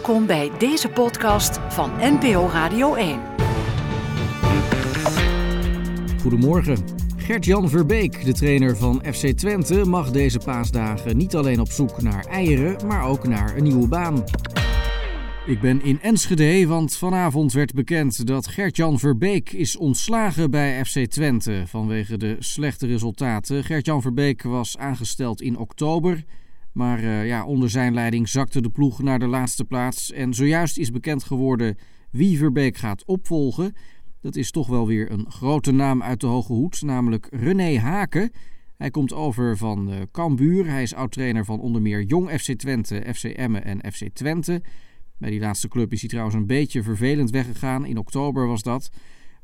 Welkom bij deze podcast van NPO Radio 1. Goedemorgen. Gert-Jan Verbeek, de trainer van FC Twente, mag deze paasdagen niet alleen op zoek naar eieren, maar ook naar een nieuwe baan. Ik ben in Enschede, want vanavond werd bekend dat Gert-Jan Verbeek is ontslagen bij FC Twente vanwege de slechte resultaten. Gert-Jan Verbeek was aangesteld in oktober. Maar uh, ja, onder zijn leiding zakte de ploeg naar de laatste plaats. En zojuist is bekend geworden wie Verbeek gaat opvolgen. Dat is toch wel weer een grote naam uit de hoge hoed, namelijk René Haken. Hij komt over van uh, Cambuur. Hij is oud-trainer van onder meer Jong FC Twente, FC Emmen en FC Twente. Bij die laatste club is hij trouwens een beetje vervelend weggegaan. In oktober was dat.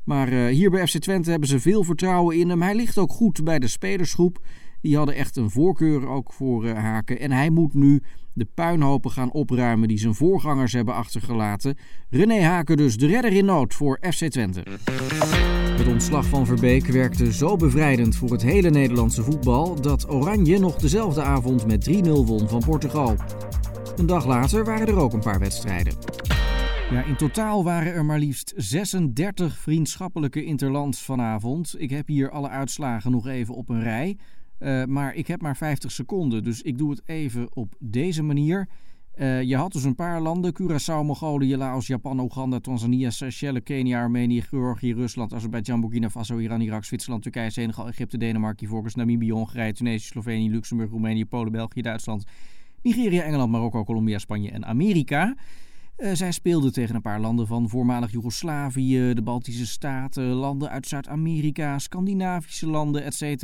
Maar uh, hier bij FC Twente hebben ze veel vertrouwen in hem. Hij ligt ook goed bij de spelersgroep. Die hadden echt een voorkeur ook voor uh, Haken. En hij moet nu de puinhopen gaan opruimen die zijn voorgangers hebben achtergelaten. René Haken dus de redder in nood voor FC Twente. Het ontslag van Verbeek werkte zo bevrijdend voor het hele Nederlandse voetbal dat Oranje nog dezelfde avond met 3-0 won van Portugal. Een dag later waren er ook een paar wedstrijden. Ja, in totaal waren er maar liefst 36 vriendschappelijke interlands vanavond. Ik heb hier alle uitslagen nog even op een rij. Uh, maar ik heb maar 50 seconden, dus ik doe het even op deze manier. Uh, je had dus een paar landen: Curaçao, Mongolië, Laos, Japan, Oeganda, Tanzania, Seychelles, Kenia, Armenië, Georgië, Rusland, Azerbeidzjan, Burkina Faso, Iran, Irak, Zwitserland, Turkije, Senegal, Egypte, Denemarken, Ivoorkust, Namibië, Hongarije, Tunesië, Slovenië, Luxemburg, Roemenië, Polen, België, Duitsland, Nigeria, Engeland, Marokko, Colombia, Spanje en Amerika. Uh, zij speelden tegen een paar landen van voormalig Joegoslavië, de Baltische Staten, landen uit Zuid-Amerika, Scandinavische landen, etc.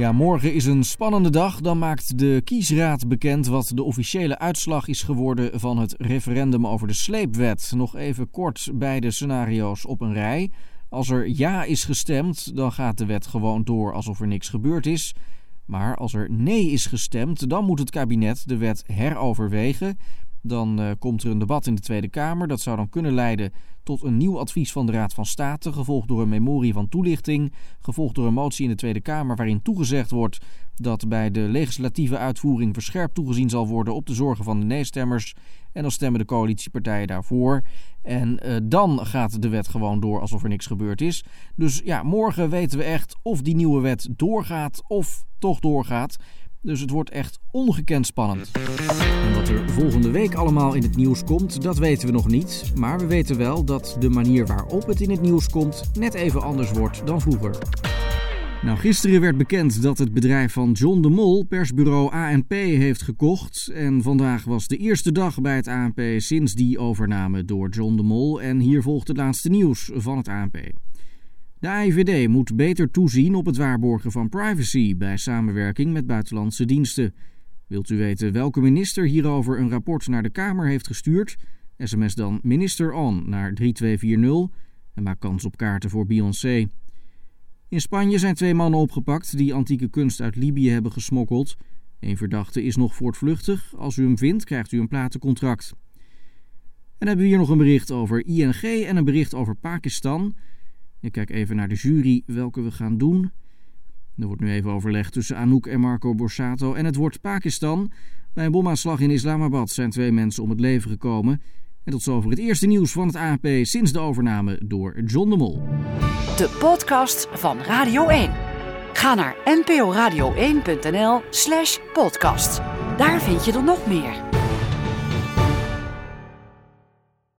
Ja, morgen is een spannende dag. Dan maakt de kiesraad bekend wat de officiële uitslag is geworden van het referendum over de sleepwet. Nog even kort beide scenario's op een rij. Als er ja is gestemd, dan gaat de wet gewoon door alsof er niks gebeurd is. Maar als er nee is gestemd, dan moet het kabinet de wet heroverwegen. Dan uh, komt er een debat in de Tweede Kamer. Dat zou dan kunnen leiden tot een nieuw advies van de Raad van State, gevolgd door een memorie van toelichting, gevolgd door een motie in de Tweede Kamer waarin toegezegd wordt dat bij de legislatieve uitvoering verscherpt toegezien zal worden op de zorgen van de nee-stemmers. En dan stemmen de coalitiepartijen daarvoor. En uh, dan gaat de wet gewoon door alsof er niks gebeurd is. Dus ja, morgen weten we echt of die nieuwe wet doorgaat of toch doorgaat. Dus het wordt echt ongekend spannend. En wat er volgende week allemaal in het nieuws komt, dat weten we nog niet. Maar we weten wel dat de manier waarop het in het nieuws komt net even anders wordt dan vroeger. Nou, gisteren werd bekend dat het bedrijf van John de Mol persbureau ANP heeft gekocht. En vandaag was de eerste dag bij het ANP sinds die overname door John de Mol. En hier volgt het laatste nieuws van het ANP. De AIVD moet beter toezien op het waarborgen van privacy bij samenwerking met buitenlandse diensten. Wilt u weten welke minister hierover een rapport naar de Kamer heeft gestuurd? SMS dan minister on naar 3240 en maak kans op kaarten voor Beyoncé. In Spanje zijn twee mannen opgepakt die antieke kunst uit Libië hebben gesmokkeld. Een verdachte is nog voortvluchtig. Als u hem vindt, krijgt u een platencontract. En hebben we hier nog een bericht over ING en een bericht over Pakistan. Ik kijk even naar de jury welke we gaan doen. Er wordt nu even overlegd tussen Anouk en Marco Borsato en het wordt Pakistan. Bij een bomaanslag in Islamabad zijn twee mensen om het leven gekomen. En tot zover het eerste nieuws van het ANP sinds de overname door John de Mol. De podcast van Radio 1. Ga naar nporadio1.nl slash podcast. Daar vind je er nog meer.